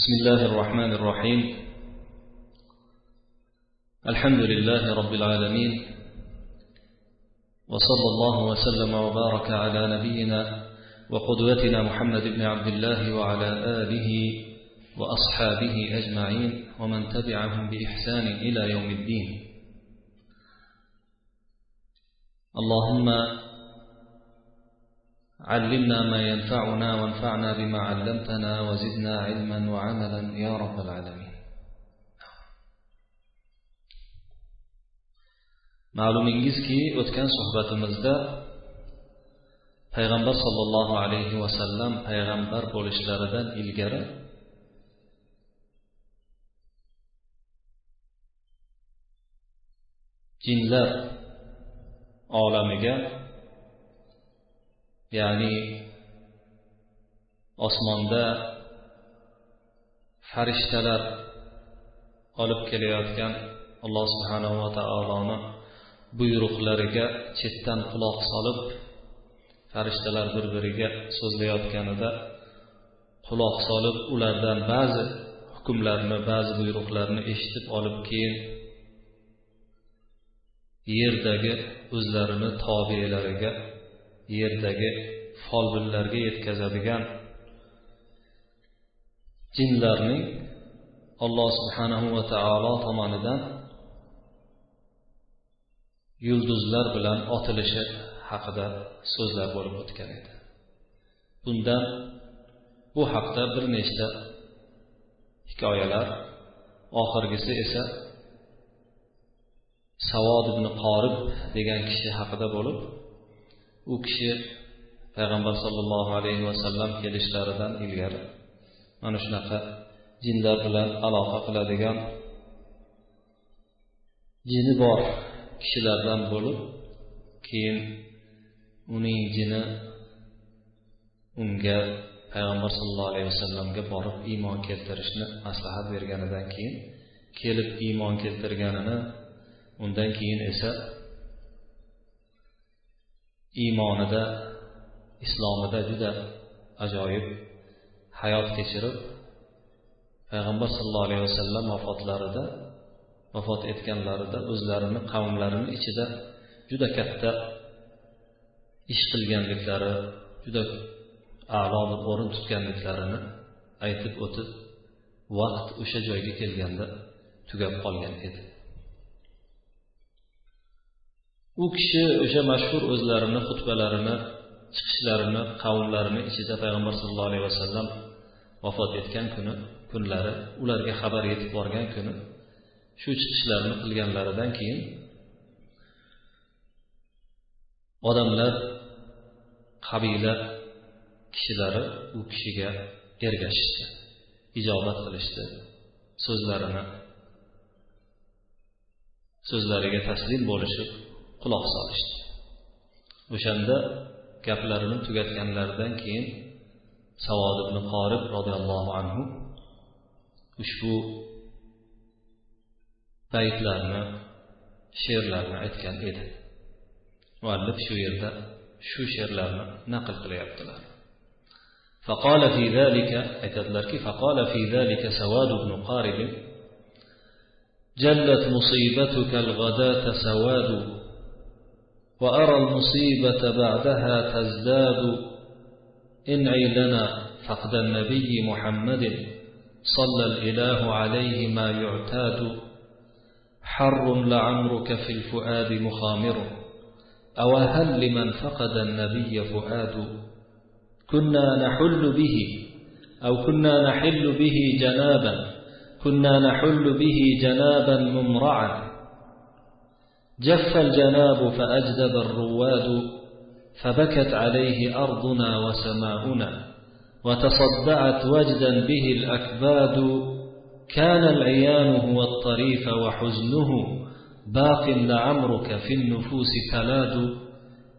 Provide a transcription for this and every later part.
بسم الله الرحمن الرحيم. الحمد لله رب العالمين. وصلى الله وسلم وبارك على نبينا وقدوتنا محمد بن عبد الله وعلى آله وأصحابه أجمعين ومن تبعهم بإحسان إلى يوم الدين. اللهم علمنا ما ينفعنا وانفعنا بما علمتنا وزدنا علما وعملا يا رب العالمين. معلوم انجزكي واتكن صحبة مزداء payg'ambar sollallohu alayhi vasallam payg'ambar bo'lishlaridan ilgari jinlar olamiga ya'ni osmonda farishtalar olib kelayotgan alloh subhanava taoloni buyruqlariga chetdan quloq solib farishtalar bir biriga so'zlayotganida quloq solib ulardan ba'zi hukmlarni ba'zi buyruqlarni eshitib olib keyin yerdagi o'zlarini tobelariga yerdagi folbinlarga yetkazadigan jinlarning alloh subhanahu va taolo tomonidan yulduzlar bilan otilishi haqida so'zlar bo'lib o'tgan edi. Bundan bu haqda bir nechta hikoyalar oxirgisi esa savod ibn qorib degan kishi haqida bo'lib u kishi payg'ambar sollallohu alayhi vasallam kelishlaridan ilgari mana shunaqa jinlar bilan aloqa qiladigan jini bor kishilardan bo'lib keyin uning jini unga payg'ambar sallallohu alayhi vasallamga borib iymon keltirishni maslahat berganidan keyin kelib iymon keltirganini undan keyin esa iymonida islomida juda ajoyib hayot kechirib payg'ambar sallallohu alayhi vasallam vafotlarida vafot etganlarida o'zlarini qavmlarini ichida juda katta ish qilganliklari juda a'lo bir o'rin tutganliklarini aytib o'tib vaqt o'sha joyga kelganda tugab qolgan edi. U kishi o'sha mashhur o'zlarini xutbalarini chiqishlarini qavmlarini ichida payg'ambar sallallohu alayhi vasallam vafot etgan kuni kunlari ularga xabar yetib borgan kuni shu chiqishlarini qilganlaridan keyin odamlar qabila kishilari u kishiga ergashishdi ijobat qilishdi so'zlarini so'zlariga taslim bo'lishib quloq solishdi o'shanda gaplarini tugatganlaridan keyin savod ibn qorib roziyallohu anhu ushbu baytlarni she'rlarni aytgan edi muallif shu yerda shu she'rlarni naql qilyaptilar فقال في ذلك aytadilarki فقال في ذلك سواد بن قارب جلت مصيبتك الغداة سواد وأرى المصيبة بعدها تزداد. انعي لنا فقد النبي محمد صلى الإله عليه ما يعتاد. حر لعمرك في الفؤاد مخامر أو هل لمن فقد النبي فؤاد؟ كنا نحل به أو كنا نحل به جنابا كنا نحل به جنابا ممرعا. جف الجناب فأجدب الرواد فبكت عليه أرضنا وسماؤنا وتصدعت وجدا به الأكباد. كان العيان هو الطريف وحزنه باق لعمرك في النفوس كلاد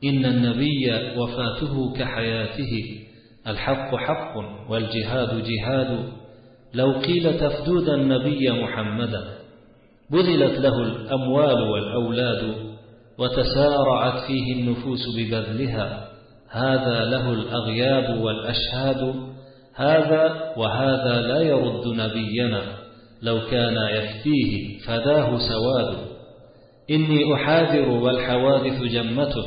إن النبي وفاته كحياته الحق حق والجهاد جهاد. لو قيل تفدود النبي محمدا بذلت له الأموال والأولاد وتسارعت فيه النفوس ببذلها. هذا له الأغياب والأشهاد. هذا وهذا لا يرد نبينا. لو كان يفتيه فداه سواد إني أحاذر والحوادث جمته.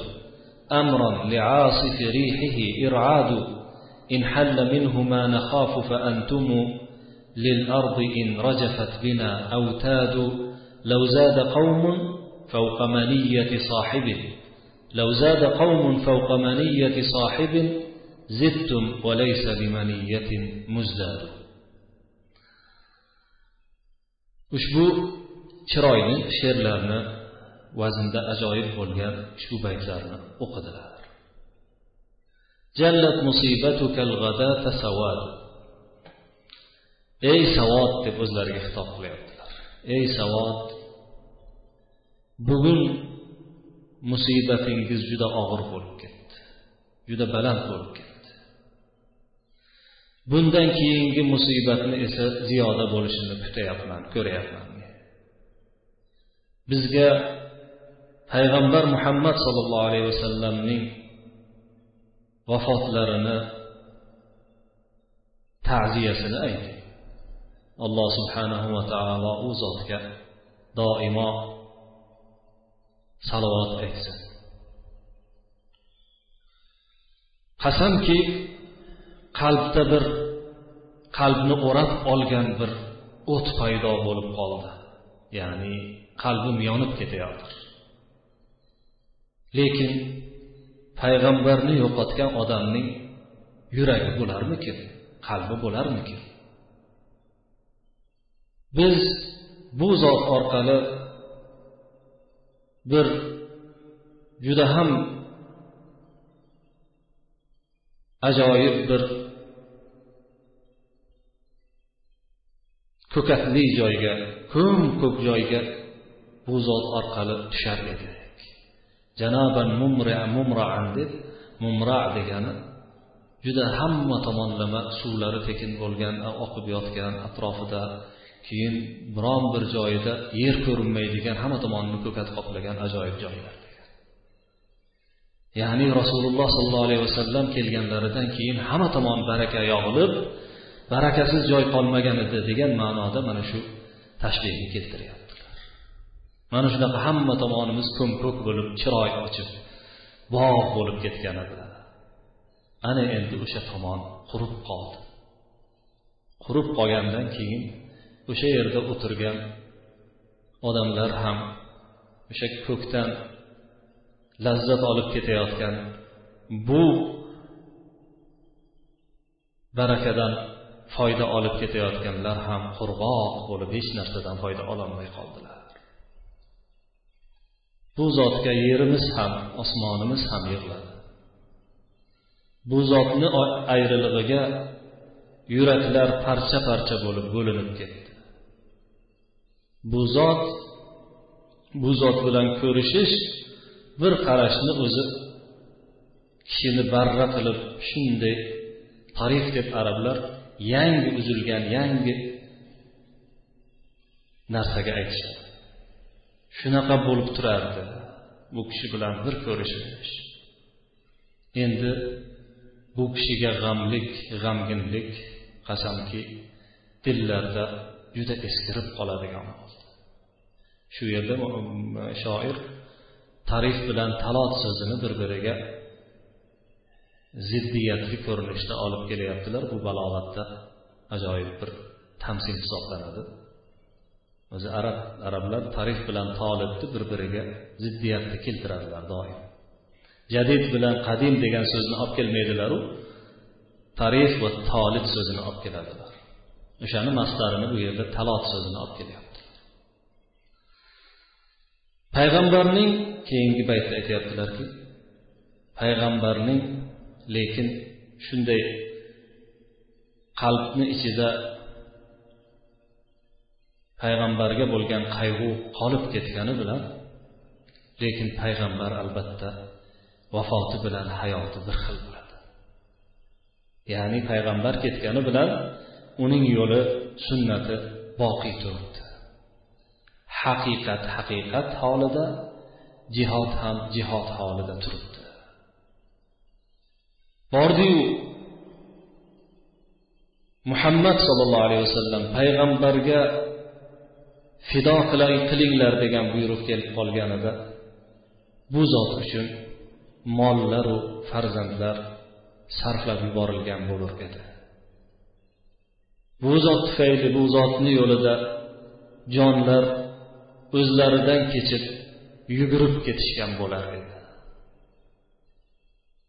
أمرا لعاصف ريحه إرعاد. إن حل منه ما نخاف فأنتم. للأرض إن رجفت بنا أوتاد. لو زاد قوم فوق منية صاحبه لو زاد قوم فوق منية صاحب زدتم وليس بمنية مزداد ushbu chiroyli she'rlarni vaznda ajoyib bo'lgan ushbu baytlarni o'qidilar jallat musibatukal g'adata sawad ey savod deb o'zlariga xitob qilyaptilar ey savod bugun musibatingiz juda og'ir bo'lib ketdi juda baland bo'lib ketdi. Bundan keyingi musibatni esa ziyoda bo'lishini kutyapman ko'ryapman bizga payg'ambar muhammad sollallohu alayhi vasallamning vafotlarini ta'ziyasini ayting. Alloh subhanahu va taolo u zotga doimo salovat aytsin qasamki qalbda bir qalbni o'rab olgan bir o't paydo bo'lib qoldi. Ya'ni qalbim yonib ketayotir lekin payg'ambarni yo'qotgan odamning yuragi bo'larmikin qalbi bo'larmikin biz bu zot orqali bir juda ham ajoyib bir ko'katli joyga ko'm ko'k joyga bu zot orqali tushar edi janoban mumraan deb mumra degani juda hamma tomonlama suvlari tekin bo'lgan oqib yotgan atrofida keyin biron bir joyida yer ko'rinmaydigan hamma tomonni ko'kat qoplagan ajoyib joylar ya'ni rasululloh sollallohu alayhi vasallam kelganlaridan keyin hamma tomon baraka yog'ilib barakasiz joy qolmagan edi degan ma'noda mana shu tashbihni keltiryaptilar. Mana shunaqa hamma tomonimiz ko'm ko'k bo'lib chiroy ochib bog' bo'lib ketgan edi ana endi o'sha tomon qurib qoldi. Qurib qolgandan keyin o'sha yerda o'tirgan odamlar ham o'sha ko'kdan lazzat olib ketayotgan bu barakadan foyda olib ketayotganlar ham qurg'oq bo'lib hech narsadan foyda ololmay qoldilar. Bu zotga yerimiz ham osmonimiz ham yig'ladi. Bu zotni ayrilig'iga yuraklar parcha parcha bo'lib bo'linib ketdi. Bu zot bu zot bilan ko'rishish bir qarashni o'zi kishini barra qilib shunday tarif deb arablar yangi uzilgan yangi narsaga aytishadi shunaqa bo'lib turardi bu kishi bilan bir ko'rishish endi bu kishiga g'amlik g'amginlik qasamki dillarda juda eskirib qoladigan shu yerda shoir tarif bilan talot so'zini bir biriga ziddiyatli ko'rinishda olib kelyaptilar. Bu balog'atda ajoyib bir tamsil hisoblanadi. O'zi arab arablar tarif bilan tolibni bir biriga ziddiyatni keltiradilar doim. Jadid bilan qadim degan so'zni olib kelmaydilaru tarif va tolib so'zini olib keladilar o'shani mastarini bu yerda talot so'zini olib kelyapti. Payg'ambarning keyingi baytda aytyaptilarki payg'ambarning lekin shunday qalbni ichida payg'ambarga bo'lgan qayg'u qolib ketgani bilan lekin payg'ambar albatta vafoti bilan hayoti bir xil bo'ladi. Ya'ni payg'ambar ketgani bilan uning yo'li sunnati boqiy turibdi. Haqiqat haqiqat holida jihod ham jihod holida turibdi. Bordiyu muhammad sollallohu alayhi vasallam payg'ambarga fido qilinglar degan buyruq kelib qolganida bu zot uchun mollaru farzandlar sarflab yuborilgan bo'lar edi. Bu zot tufayli bu zotni yo'lida jonlar o'zlaridan kechib yugurib ketishgan bo'lar edi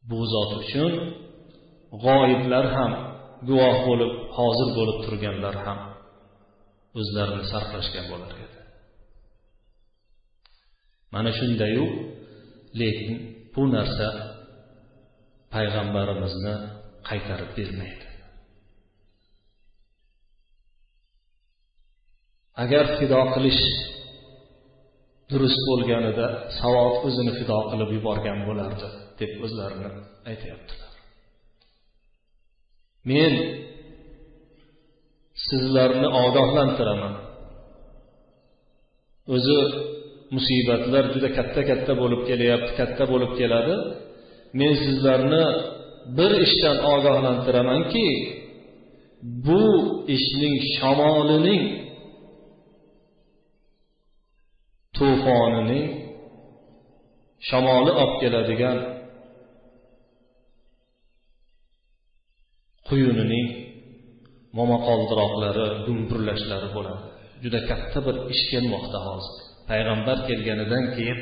bu zot uchun g'oyiblar ham guvoh bo'lib hozir bo'lib turganlar ham o'zlarini sarflashgan bo'lar edi mana shundayu lekin bu narsa payg'ambarimizni qaytarib bermaydi. Agar fido qilish durust bo'lganida savod o'zini fido qilib yuborgan bo'lardi deb o'zlarini aytyaptilar. Men sizlarni ogohlantiraman. O'zi musibatlar juda katta katta bo'lib kelyapti katta bo'lib keladi. Men sizlarni bir ishdan ogohlantiramanki bu ishning shamolining to'fonining shamoli olib keladigan quyunining momaqoldiroqlari gumburlashlari bo'ladi. Juda katta bir ish kelmoqda hozir. Payg'ambar kelganidan keyin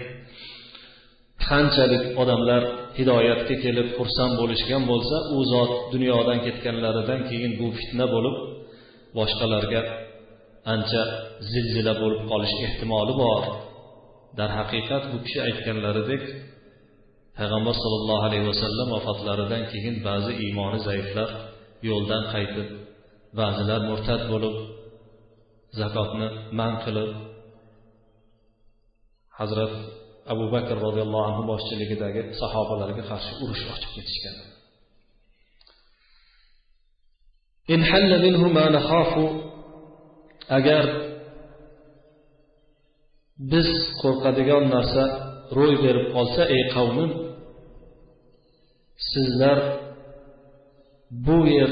qanchalik odamlar hidoyatga kelib xursand bo'lishgan bo'lsa u zot dunyodan ketganlaridan keyin bu fitna bo'lib boshqalarga ancha zilzila bo'lib qolish ehtimoli bor. Darhaqiqat bu kishi aytganlaridek payg'ambar sollallohu alayhi vasallam vafotlaridan keyin ba'zi iymoni zaiflar yo'ldan qaytib ba'zilar murtad bo'lib zakotni man qilib hazrat abu bakr roziyallohu anhu boshchiligidagi sahobalarga qarshi urush ochib ketishgan. Agar biz qo'rqadigan narsa ro'y berib qolsa ey qavmim sizlar bu yer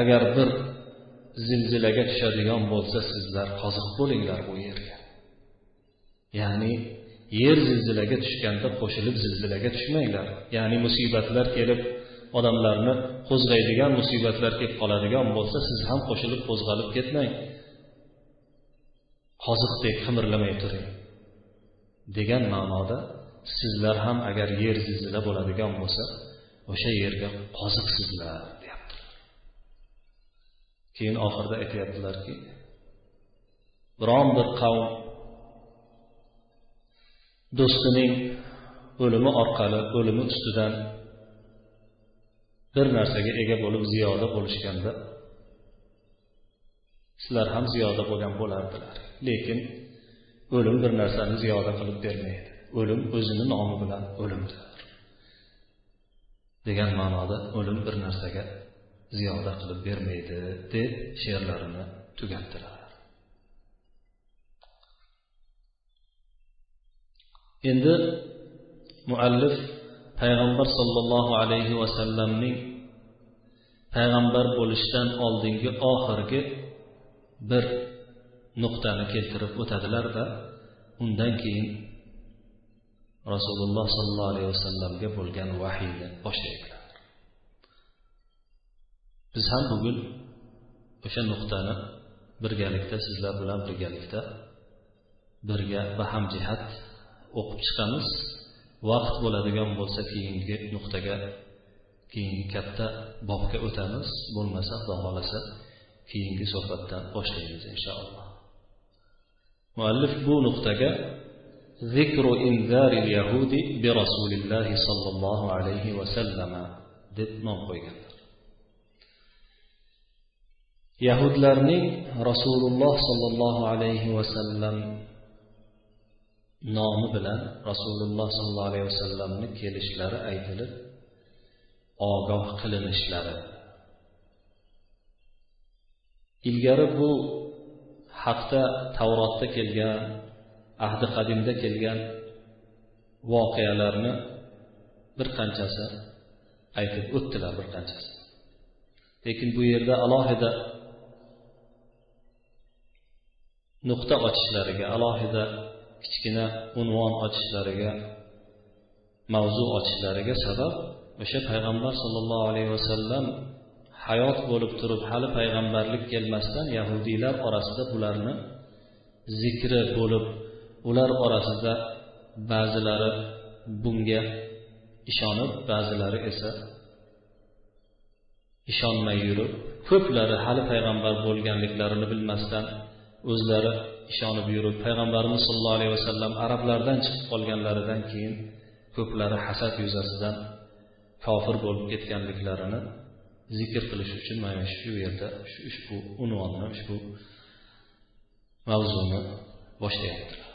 agar bir zilzilaga tushadigan bo'lsa sizlar qoziq bo'linglar bu yerga. Ya'ni yer zilzilaga tushganda qo'shilib zilzilaga tushmanglar. Ya'ni musibatlar kelib odamlarni qo'zg'aydigan musibatlar kelib qoladigan bo'lsa siz ham qo'shilib qo'zg'alib ketmang. Qoziqdek qimirlamay turing degan ma'noda sizlar ham agar yer zilzila bo'ladigan bo'lsa o'sha yerga qoziqsizlar deyaptilar keyin oxirida aytyaptilarki biron bir qavm do'stining o'limi orqali o'limi ustidan bir narsaga ega bo'lib ziyoda bo'lishganda sizlar ham ziyoda bo'lgan bo'lardilar. Lekin o'lim bir narsani ziyoda qilib bermaydi. O'lim o'zini nomi bilan o'limdir. Degan ma'noda o'lim bir narsaga ziyoda qilib bermaydi deb she'rlarini tugatdilar. Endi muallif payg'ambar sollallohu alayhi vasallamning payg'ambar bo'lishdan oldingi oxirgi bir nuqtani keltirib o'tadilarda undan keyin rasululloh sollallohu alayhi vasallamga bo'lgan vahiyni boshlaydilar. Biz ham bugun o'sha nuqtani birgalikda sizlar bilan birgalikda birga bahamjihat o'qib chiqamiz. Vaqt bo'ladigan bo'lsa keyingi nuqtaga keyingi katta bobga o'tamiz. Bo'lmasa xudo xohlasa keyingi suhbatdan boshlaymiz inshaalloh muallif bu nuqtaga ذكر إنذار اليهود برسول الله صلى الله عليه وسلم deb nom qo'yganlar yahudlarning rasululloh sollallohu alayhi vasallam nomi bilan rasululloh sollallohu alayhi vasallamni kelishlari aytilib ogoh qilinishlari ilgari bu haqda tavrotda kelgan ahdi qadimda kelgan voqealarni bir qanchasi aytib o'tdilar bir qanchasi. Lekin bu yerda alohida nuqta ochishlariga alohida kichkina unvon ochishlariga mavzu ochishlariga sabab o'sha payg'ambar sollallohu alayhi vasallam hayot bo'lib turib hali payg'ambarlik kelmasdan yahudiylar orasida bularni zikri bo'lib ular orasida ba'zilari bunga ishonib ba'zilari esa ishonmay yurib ko'plari hali payg'ambar bo'lganliklarini bilmasdan o'zlari ishonib yurib payg'ambarimiz sollallohu alayhi vasallam arablardan chiqib qolganlaridan keyin ko'plari hasad yuzasidan kofir bo'lib ketganliklarini zikr qilish uchun mana shu yerda ushbu unvonni ushbu mavzuni boshlayaptilar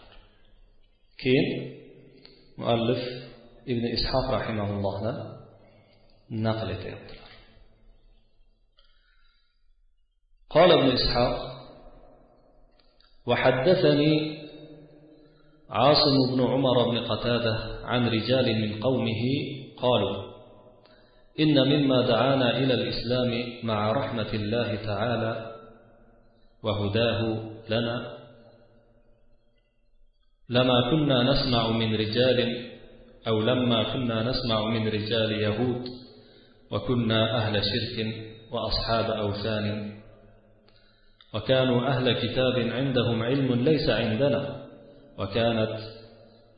keyin muallif ibn ishoq rahimaullohdan naql etyaptilar قال ابن إسحاق وحدثني عاصم بن عمر بن قتادة عن رجال من قومه قالوا إن مما دعانا إلى الإسلام مع رحمة الله تعالى وهداه لنا. لما كنا نسمع من رجال أو لما كنا نسمع من رجال يهود وكنا أهل شرك وأصحاب أوثان وكانوا أهل كتاب عندهم علم ليس عندنا وكانت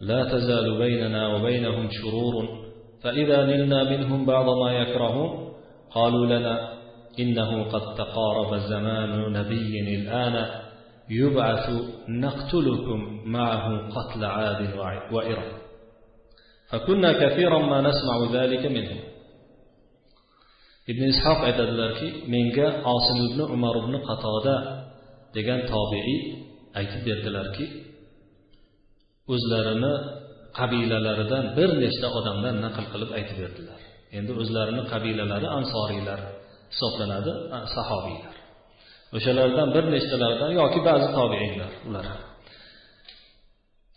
لا تزال بيننا وبينهم شرور فإذا نلنا منهم بعض ما يكرهون قالوا لنا إنه قد تقارب زمان نبي الآن يبعث نقتلكم معه قتل عاد وإرم فكنا كثيرا ما نسمع ذلك منهم. ibn ishoq aytadilarki menga osim ibn umar ibn qatoda degan tobiiy aytib berdilarki o'zlarini qabilalaridan bir nechta odamdan naql qilib aytib berdilar. Endi o'zlarini qabilalari ansoriylar hisoblanadi sahobiylar. O'shalardan bir nechtalardan yoki ba'zi tobeinlar ular.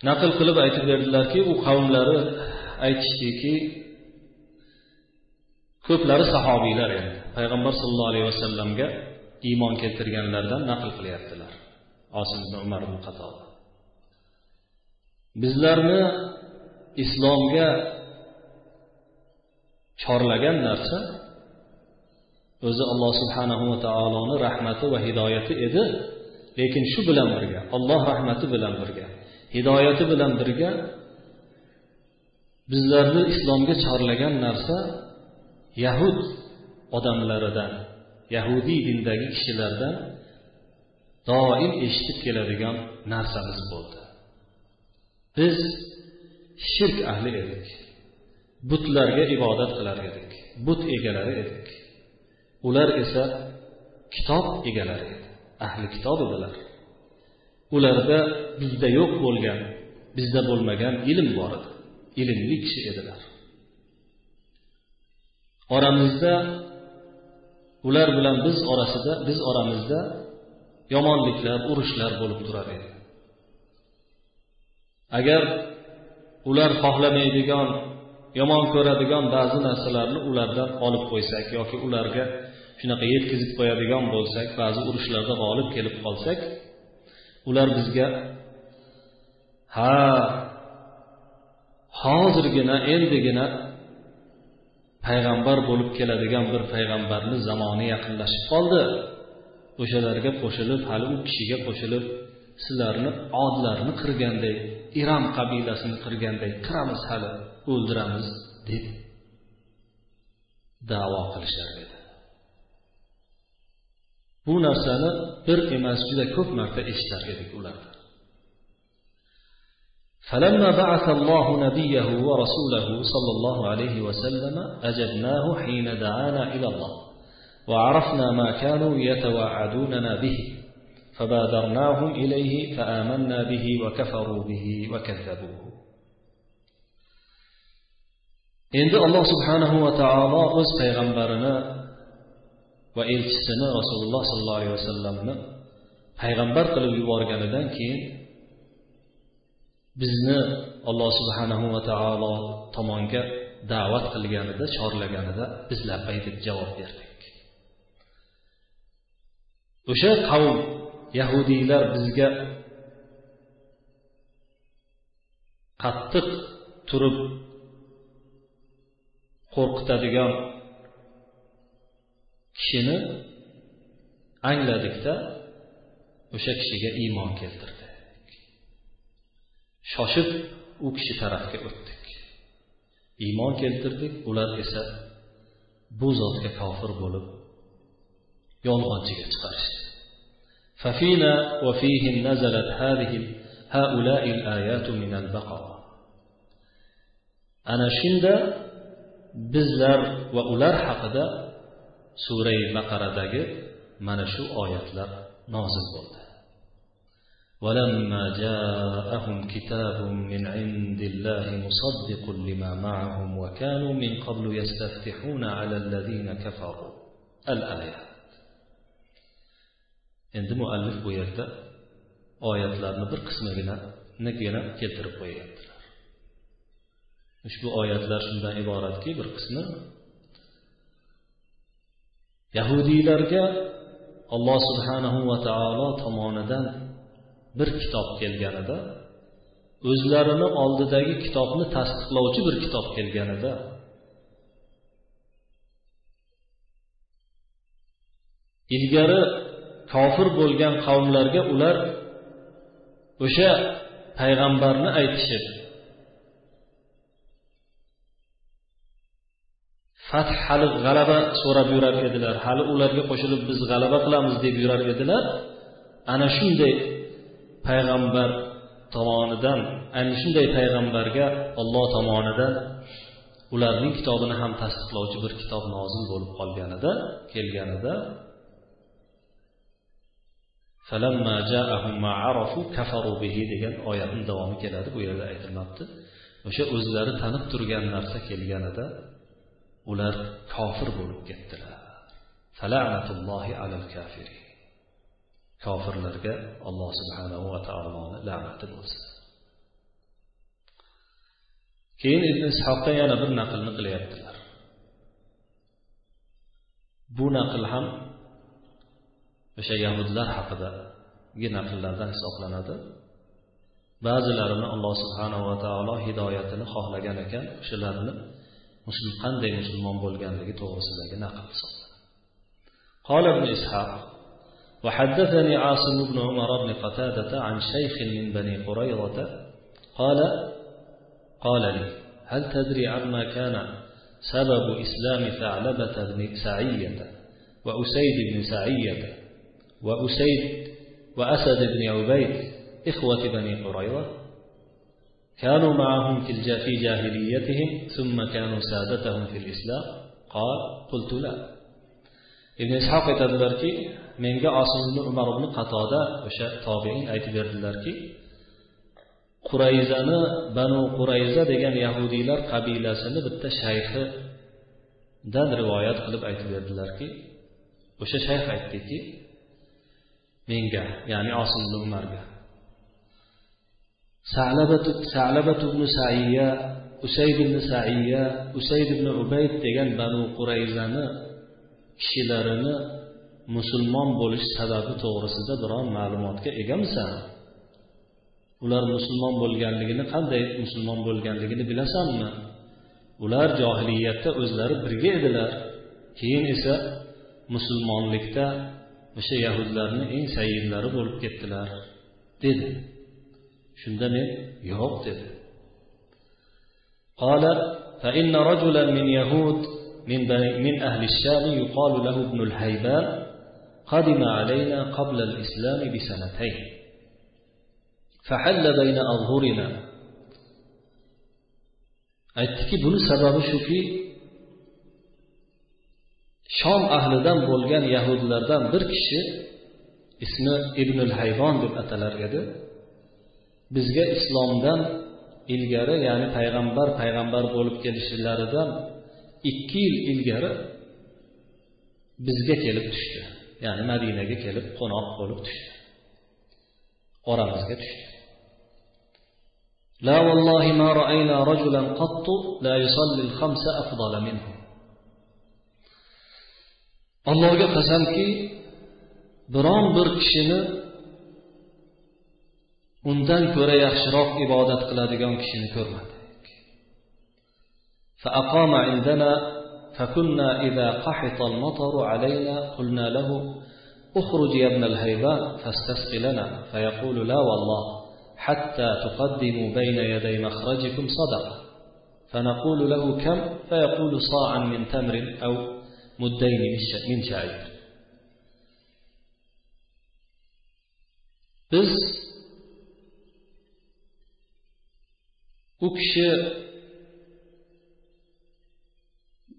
Naql qilib aytib berdilarki u qavmlari aytishdiki ko'plari sahobiylar endi. Payg'ambar sollallohu alayhi vasallamga iymon keltirganlardan naql qilyaptilar. Osim ibn umar ibn qatob bizlarni islomga chorlagan narsa o'zi alloh subhanahu va taoloni rahmati va hidoyati edi. Lekin shu bilan birga olloh rahmati bilan birga hidoyati bilan birga bizlarni islomga chorlagan narsa yahud odamlaridan yahudiy dindagi kishilardan doim eshitib keladigan narsamiz bo'ldi. Biz shirk ahli edik. Butlarga ibodat qilar edik. But egalari edik. Ular esa kitob egalari edi. Ahli kitob edilar. Ularda bizda yo'q bo'lgan bizda bo'lmagan ilm bor edi. Ilmli kishi edilar. Oramizda ular bilan biz orasida biz oramizda yomonliklar urushlar bo'lib turar edi. Agar ular xohlamaydigan yomon ko'radigan ba'zi narsalarni ulardan olib qo'ysak yoki ularga shunaqa yetkazib qo'yadigan bo'lsak ba'zi urushlarda g'olib kelib qolsak ular bizga ha hozirgina endigina payg'ambar bo'lib keladigan bir payg'ambarni zamoni yaqinlashib qoldi. O'shalarga qo'shilib hali u kishiga qo'shilib sizlarni odlarni qirganday irom qabilasini qirganday qiramiz hali o'ldiramiz deb davo qilishar edi bu narsani bir emas juda ko'p marta eshitar edik ulardan فلما بعث الله نبيه ورسوله صلى الله عليه وسلم أجبناه حين دعانا إلى الله وعرفنا ما كانوا يتوعدوننا به فبادرناهم إليه فآمنا به وكفروا به وكذبوه endi alloh subhanahu va taolo o'z payg'ambarini va elchisini rasululloh sollallohu alayhi vasallamni payg'ambar qilib yuborganidan keyin bizni alloh subhanahu va taolo tomonga da'vat qilganida chorlaganida biz labbay deb javob berdik o'sha qavm yahudiylar bizga qattiq turib qo'rqitadigan kishini angladikda o'sha kishiga iymon keltirdik shoshib u kishi tarafga o'tdik. Iymon keltirdik ular esa bu zotga kofir bo'lib yolg'onchiga chiqarishdi. ففينا وفيهم نزلت هذه هؤلاء الآيات من البقرة. ana shunda bizlar va ular haqida surai baqaradagi mana shu oyatlar nozil bo'ldi ولما جاءهم كتاب من عند الله مصدق لما معهم وكانوا من قبل يستفتحون على الذين كفروا. الآية. Endi muallif bu yerda oyatlarni bir qismigina keltirib qo'yyaptilar ushbu oyatlar shundan iboratki bir qismi yahudiylarga alloh subhanahu va taolo tomonidan bir kitob kelganida o'zlarini oldidagi kitobni tasdiqlovchi bir kitob kelganida ilgari kofir bo'lgan qavmlarga ular o'sha payg'ambarni aytishib fath hali g'alaba so'rab yurar edilar. Hali ularga qo'shilib biz g'alaba qilamiz deb yurar edilar. Ana shunday payg'ambar tomonidan ana shunday payg'ambarga olloh tomonidan ularning kitobini ham tasdiqlovchi bir kitob nozil bo'lib qolganida kelganida degan oyatni davomi keladi bu yerda aytilmabdi o'sha o'zlari tanib turgan narsa kelganida ular kofir bo'lib ketdilar. kofirlarga alloh subhanahu va taoloni la'nati bo'lsin. Keyin ibn ishoqdan yana bir naqlni qilyaptilar. Bu naql ham o'sha yahudlar haqidagi naqllardan hisoblanadi ba'zilarini alloh subhanava taolo hidoyatini xohlagan ekan o'shalarni muslim qanday musulmon bo'lganligi to'g'risidagi naql hisoblanadi قال ابن إسحاق وحدثني عاصم بن عمر بن قتادة عن شيخ من بني قريظة قال قال لي هل تدري عما كان سبب إسلام ثعلبة بن سعية وأسيد بن سعية وأسيد وأسد بن عبيد إخوة بني قريظة. كانوا معهم في جاهليتهم ثم كانوا سادتهم في الإسلام. قال قلت لا. ابن إسحاق تدبر كي من جاء بن عمر بن قتادة وشاء طابعين أي تدبر كي. بنو قريزة ديجان يهودي لر قبيلة سنة بالتشايخ دان روايات قلب أي تدبر كي. وشاء شايخ أي menga ya'ni osim ibn umarga salabat ibn saiya usayd ibn saiya usayd ibn ubayd degan banu qurayzani kishilarini musulmon bo'lish sababi to'g'risida biror ma'lumotga egamisan ular musulmon bo'lganligini qanday musulmon bo'lganligini bilasanmi? Ular johiliyatda o'zlari birga edilar keyin esa musulmonlikda o'sha yahudlarni eng sayillari bo'lib ketdilar dedi. Shunda men yo'q dedi. قال فإن رجلا من يهود من, من أهل الشام يقال له ابن الهيبان قدم علينا قبل الإسلام بسنتين فحل بين أظهرنا أتكي بني سبب شكي shom ahlidan bo'lgan yahudlardan bir kishi ismi ibnul hayvon deb atalar edi bizga islomdan ilgari ya'ni payg'ambar payg'ambar bo'lib kelishlaridan ikki yil ilgari bizga kelib tushdi ya'ni madinaga kelib qo'noq bo'lib tushdi oramizga tushdi لا والله ما رأينا رجلا قط لا يصلي الخمس أفضل منه allohga qasamki biron bir kishini undan ko'ra yaxshiroq ibodat qiladigan kishini ko'rmadik. فأقام عندنا فكنا إذا قحط المطر علينا قلنا له اخرج يا ابن الهيبان فاستسق لنا فيقول لا والله حتى تقدموا بين يدي مخرجكم صدقة. فنقول له كم؟ فيقول صاعا من تمر أو مدين من شعير biz u kishi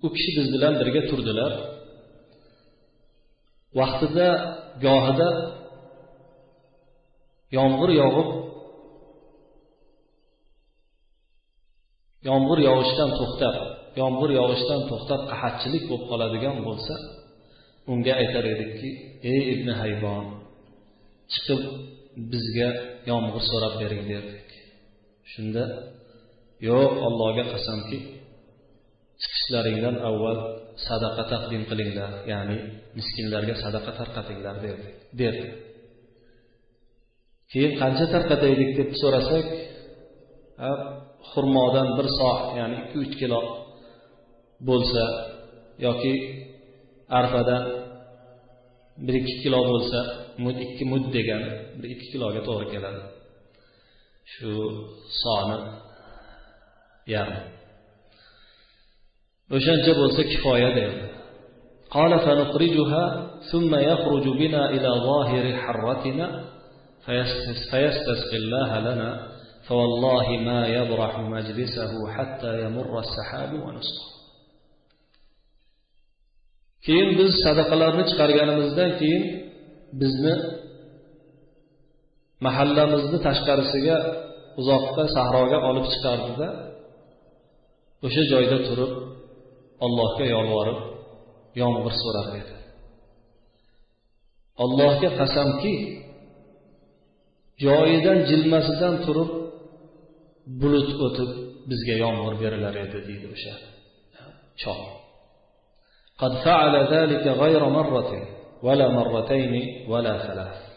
u kishi biz bilan birga turdilar vaqtida gohida yomg'ir yog'ib yomg'ir yog'ishdan to'xtab yomg'ir yog'ishdan to'xtab qahatchilik bo'lib qoladigan bo'lsa unga aytar edikki ey ibn haybon chiqib bizga yomg'ir so'rab bering derdik. Shunda yo'q allohga qasamki chiqishlaringdan avval sadaqa taqdim qilinglar ya'ni miskinlarga sadaqa tarqatinglar derdi derdi keyin qancha tarqataylik? deb so'rasak xurmodan bir so ya'ni ikki uch kilo bo'lsa yoki arpadan bir ikki kilo bo'lsa ikki mud degani bir ikki kiloga to'g'ri keladi shu soni yarmi o'shancha bo'lsa kifoya derdi قال فنخرجها ثم يخرج بنا إلى ظاهر حرتنا فيستسقي الله لنا فوالله ما يبرح مجلسه حتى يمر السحاب ونسقه keyin biz sadaqalarni chiqarganimizdan keyin bizni mahallamizni tashqarisiga uzoqqa sahroga olib chiqardida o'sha joyda turib allohga yolvorib yomg'ir so'rar edi allohga qasamki joyidan jilmasidan turib bulut o'tib bizga yomg'ir berilar edi deydi o'sha chol. قد فعل ذلك غير مرة ولا مرتين ولا ثلاث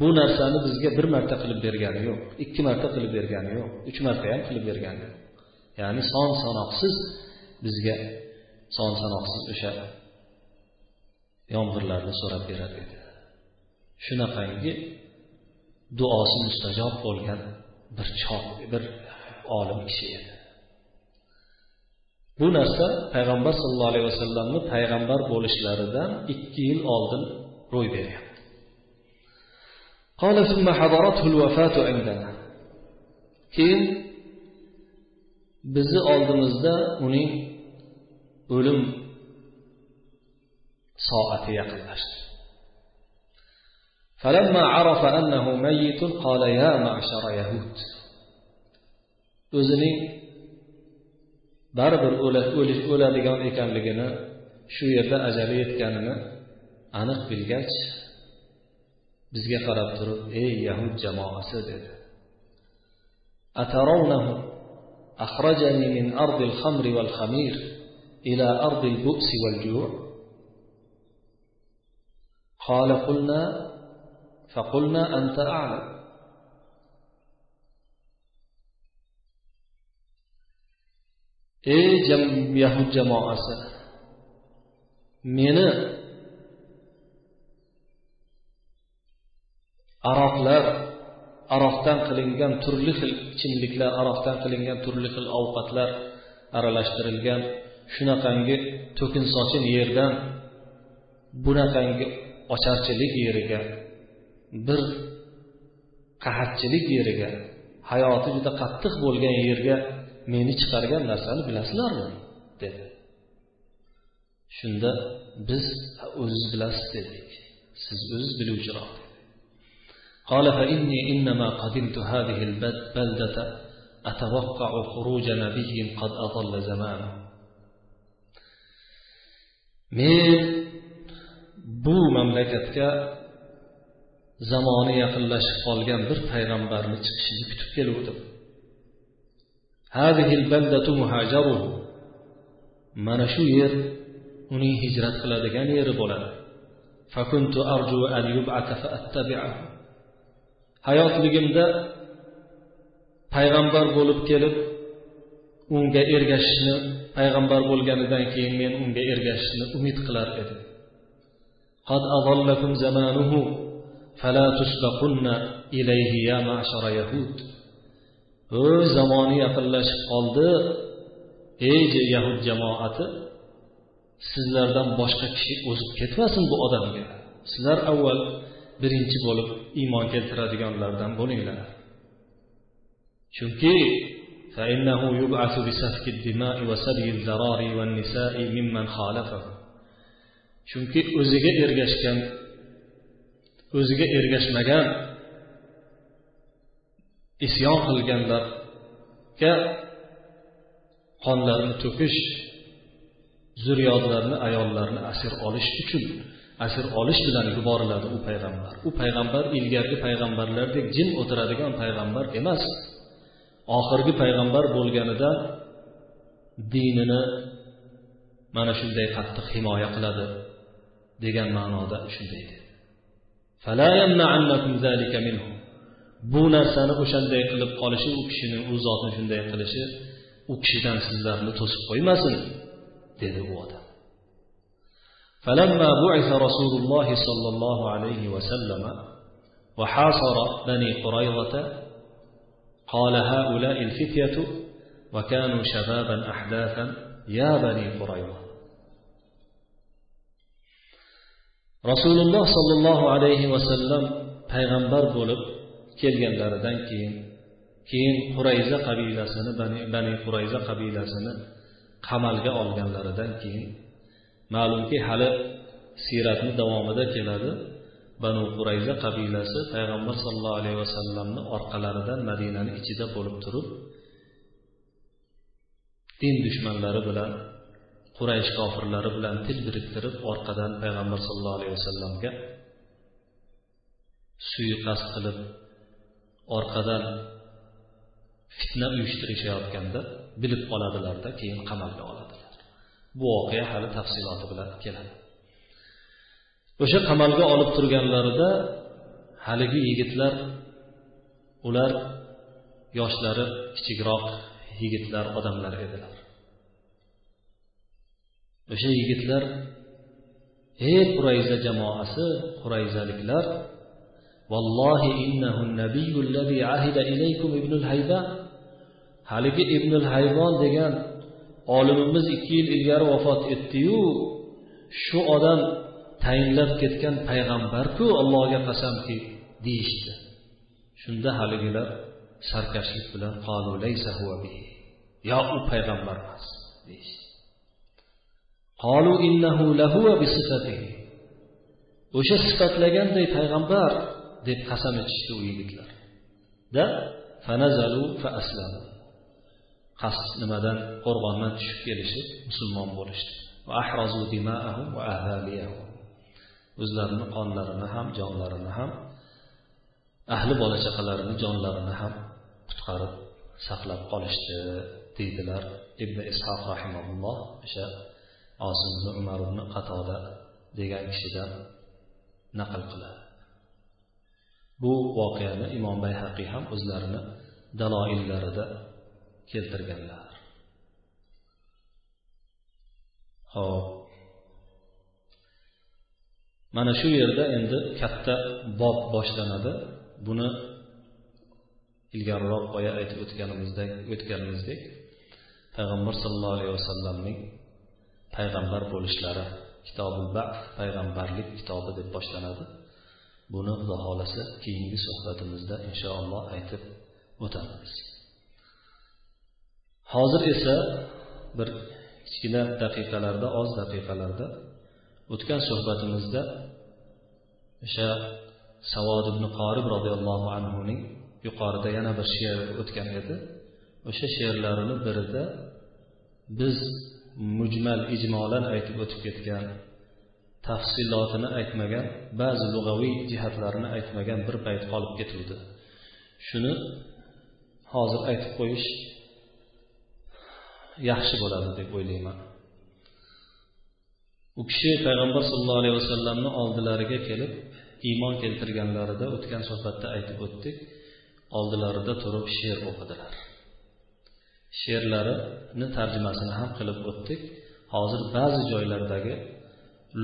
bu narsani bizga bir marta qilib bergani yo'q ikki marta qilib bergani yo'q uch marta ham qilib bergani yo'q ya'ni son sanoqsiz bizga son sanoqsiz o'sha yomg'irlarni so'rab berar edi shunaqangi duosi mustajob bo'lgan bir chol bir olim kishi edi bu narsa payg'ambar sallallohu alayhi vasallamni payg'ambar bo'lishlaridan ikki yil oldin ro'y bergan قال ثم حضرته الوفاة عندنا keyin bizni oldimizda uning o'lim soati yaqinlashdi فلما عرف أنه ميت قال يا معشر يهود o'zining baribir o'ladigan ekanligini shu yerda ajali yetganini aniq bilgach bizga qarab turib ey yahud jamoasi dedi أترونه أخرجني من أرض الخمر والخمير إلى أرض البؤس والجوع قال قلنا فقلنا أنت أعلم ey yahud jamoasi meni aroqlar aroqdan qilingan turli xil ichimliklar aroqdan qilingan turli xil ovqatlar aralashtirilgan. Shunaqangi to'kin sochin yerdan bunaqangi ocharchilik yeriga bir qahatchilik yeriga hayoti juda qattiq bo'lgan yerga meni chiqargan narsani bilasizlarmi dedi shunda biz o'ziz bilasiz dedik siz o'ziz biluvchiroq قال فإني إنما قدمت هذه البلدة أتوقع خروج نبي قد أضل زمانه men bu mamlakatga zamoni yaqinlashib qolgan bir payg'ambarni chiqishini kutib keluvdim mana shu yer uning hijrat qiladigan yeri bo'ladi فكنت أرجو أن يبعث فأتبعه hayotligimda payg'ambar bo'lib kelib unga ergashishni payg'ambar bo'lganidan keyin men unga ergashishni umid qilar edim قد أضلكم زمانه فلا تسبقن إليه يا معشر يهود o'y zamoni yaqinlashib qoldi ey yahud jamoati sizlardan boshqa kishi o'zib ketmasin bu odamga sizlar avval birinchi bo'lib iymon keltiradiganlardan bo'linglar chunki فإنه يبعث بسفك الدماء وسبي الذراري والنساء ممن خالفه chunki o'ziga ergashgan o'ziga ergashmagan isyon qilganlarga qonlarni to'kish zurriyotlarni ayollarni asir olish uchun asir olish bilan yuboriladi u payg'ambar. U payg'ambar ilgargi payg'ambarlardek jim o'tiradigan payg'ambar emas. Oxirgi payg'ambar bo'lganida dinini mana shunday qattiq himoya qiladi degan ma'noda shunday dedi bu narsani o'shanday qilib qolishi u kishini u zotni shunday qilishi u kishidan sizlarni to'sib qo'ymasin dedi u odam فلما بعث رسول الله صلى الله عليه وسلم وحاصر بني قريظة قال هؤلاء الفتية وكانوا شبابا أحداثا يا بني قريظة رسول الله صلى الله عليه وسلم payg'ambar bo'lib kelganlaridan keyin keyin qurayza qabilasini bani qurayza qabilasini qamalga olganlaridan keyin ma'lumki hali siyratni davomida keladi banu qurayza qabilasi payg'ambar sollallohu alayhi vasallamni orqalaridan madinani ichida bo'lib turib din dushmanlari bilan quraysh kofirlari bilan til biriktirib orqadan payg'ambar sallallohu alayhi vasallamga suiqasd qilib orqadan fitna uyushtirishayotganda bilib qoladilarda keyin qamalga oladilar. Bu voqea hali tafsiloti bilan keladi. O'sha qamalga olib turganlarida haligi yigitlar ular yoshlari kichikroq yigitlar odamlar edilar. O'sha yigitlar ey qurayza jamoasi qurayzaliklar vallohi innahu nabiyyu allazi ahida ilaykum ibnul hayba. Haligi ibnul haybon degan olimimiz ikki yil ilgari vafot etdiyu shu odam tayinlab ketgan payg'ambarku allohga qasamki deyishdi. Shunda haligilar sarkashlik bilan yo u payg'ambar emas deyishdi. O'sha sifatlaganday payg'ambar deb qasam ichishdi u yigitlar. Da qasd nimadan qo'rg'ondan tushib kelishib musulmon bo'lishdi. O'zlarini qonlarini ham jonlarini ham ahli bola chaqalarini jonlarini ham qutqarib saqlab qolishdi deydilar ibn ishoq rahimaulloh o'sha osim ibn umar ibn qatoda degan kishidan naql qiladi. Bu voqeani imom bayhaqiy ham o'zlarini daloillarida keltirganlar. Ho'p mana shu yerda endi katta bob boshlanadi. Buni ilgariroq boya aytib o'tganimizdek o'tganimizdek payg'ambar sallallohu alayhi vasallamning payg'ambar bo'lishlari kitobul baf payg'ambarlik kitobi deb boshlanadi. Buni xudo xohlasa keyingi suhbatimizda inshaalloh aytib o'tamiz. Hozir esa bir kichkina daqiqalarda oz daqiqalarda o'tgan suhbatimizda o'sha savod ibn qorib roziyallohu anhuning yuqorida yana bir she'r o'tgan edi. O'sha she'rlarini birida biz mujmal ijmolan aytib o'tib ketgan tafsilotini aytmagan ba'zi lug'aviy jihatlarini aytmagan bir bayt qolib ketuvdi. Shuni hozir aytib qo'yish yaxshi bo'ladi deb o'ylayman. U kishi payg'ambar sallallohu alayhi vasallamni oldilariga kelib iymon keltirganlarida o'tgan suhbatda aytib o'tdik oldilarida turib she'r o'qidilar. She'rlarini tarjimasini ham qilib o'tdik. Hozir ba'zi joylardagi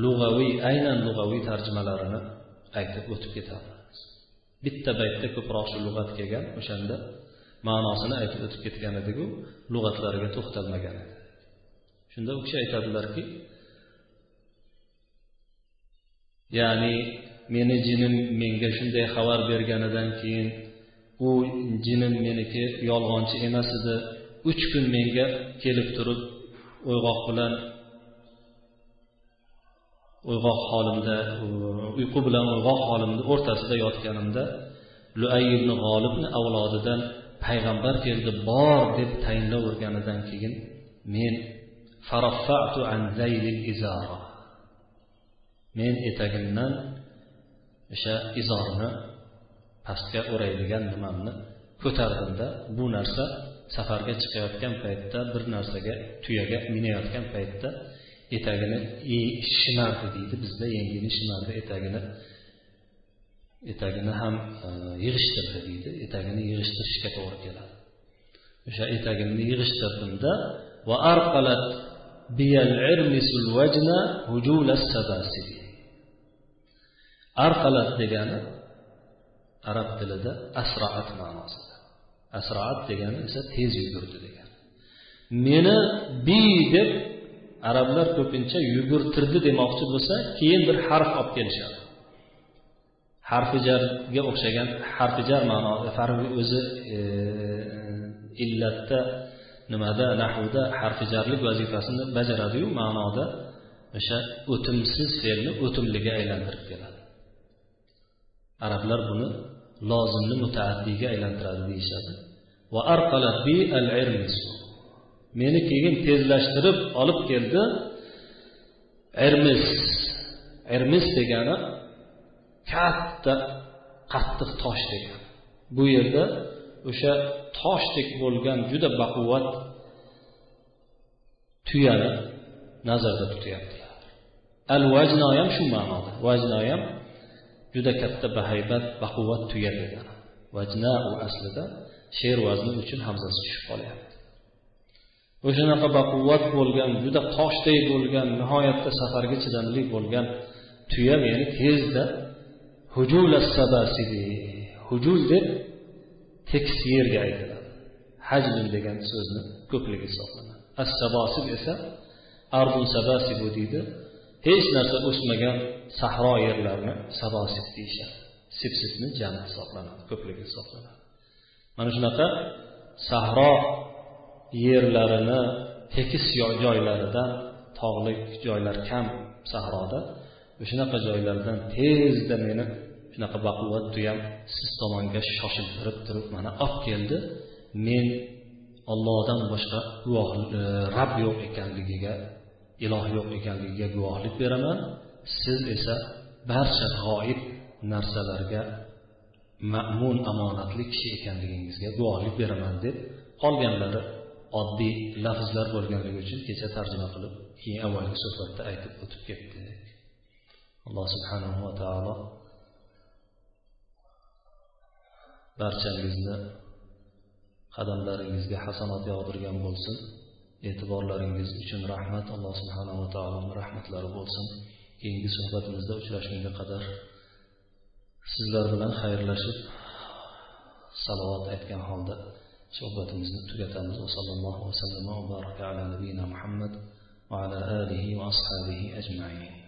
lug'aviy aynan lug'aviy tarjimalarini aytib o'tib ketamiz. Bitta baytda ko'proq shu lug'at kelgan o'shanda ma'nosini aytib o'tib ketgan ediku lug'atlariga to'xtalmagan edi. Shunda u kishi aytadilarki ya'ni meni jinim menga shunday xabar berganidan keyin u jinim meniki yolg'onchi emas edi. Uch kun menga kelib turib uyg'oq bilan uyg'oq holimda uyqu bilan uyg'oq holimni o'rtasida yotganimda luay ibn g'olibni avlodidan payg'ambar keldi bor deb tayinlaverganidan keyin men men etagimdan o'sha izorni pastga o'raydigan nimamni ko'tardimda bu narsa safarga chiqayotgan paytda bir narsaga tuyaga minayotgan paytda etagini shimardi deydi. Bizda yengini shimardi etagini etagini ham e, yig'ishtirdi deydi. Etagini yig'ishtirishga to'g'ri keladi. O'sha etagimni yig'ishtirdimda va arqalat biyal irmisul vajna hujulas sabasili arqalat degani arab tilida asraat ma'nosida. Asraat degani esa tez yugurdi degani. Meni bi deb arablar ko'pincha yugurtirdi demoqchi bo'lsa keyin bir harf olib kelishadi. Harfi jarga o'xshagan harfi jar ma'noda farqi o'zi e, illatda nimada nahvda harfi jarlik vazifasini bajaradiyu ma'noda o'sha o'timsiz fe'lni o'timliga aylantirib keladi. Arablar buni lozimni mutaaddiyga aylantiradi deyishadi. Va arqalat bi al meni keyin tezlashtirib olib keldi. Ermis ermis degani katta qattiq tosh degani. Bu yerda o'sha toshdek bo'lgan juda baquvvat tuyani nazarda tutyaptilar. Al vajno ham shu ma'noda. Vajno ham juda katta bahaybat baquvvat tuya degani. Vajna u aslida she'r vazni uchun hamzasi tushib qolyapti. O'shanaqa baquvvat bo'lgan juda toshday bo'lgan nihoyatda safarga chidamli bo'lgan tuya meni tezda hujul hujul deb tekis yerga aytiladi hajlin degan so'zni ko'pligi hisoblanadi as esa ardun sabasibu deydi. Hech narsa o'smagan sahro yerlarni sabosib deyishadi. Sipsisni jami hisoblanadi ko'pligi hisoblanadi mana shunaqa sahro yerlarini tekis joylaridan tog'li joylar kam sahroda o'shanaqa joylardan tezda meni shunaqa baquvvat tuyam siz tomonga shoshiltirib turib mana olib keldi. Men ollohdan boshqa guvoh e, rab yo'q ekanligiga iloh yo'q ekanligiga guvohlik beraman. Siz esa barcha g'oyib narsalarga ma'mun omonatli kishi ekanligingizga guvohlik beraman deb qolganlari oddiy lafzlar bo'lganligi uchun kecha tarjima qilib keyin avvalgi suhbatda aytib o'tib ketdik alloh subhanahu va taolo barchangizni qadamlaringizga hasanot yog'dirgan bo'lsin e'tiborlaringiz uchun rahmat. Alloh subhanava taoloni rahmatlari bo'lsin. Keyingi suhbatimizda uchrashgunga qadar sizlar bilan xayrlashib salovat aytgan holda suhbatimizni tugatamiz va sallallohu vasallam va baraka ala nabiyina muhammad va ala alihi va ashabihi ajmain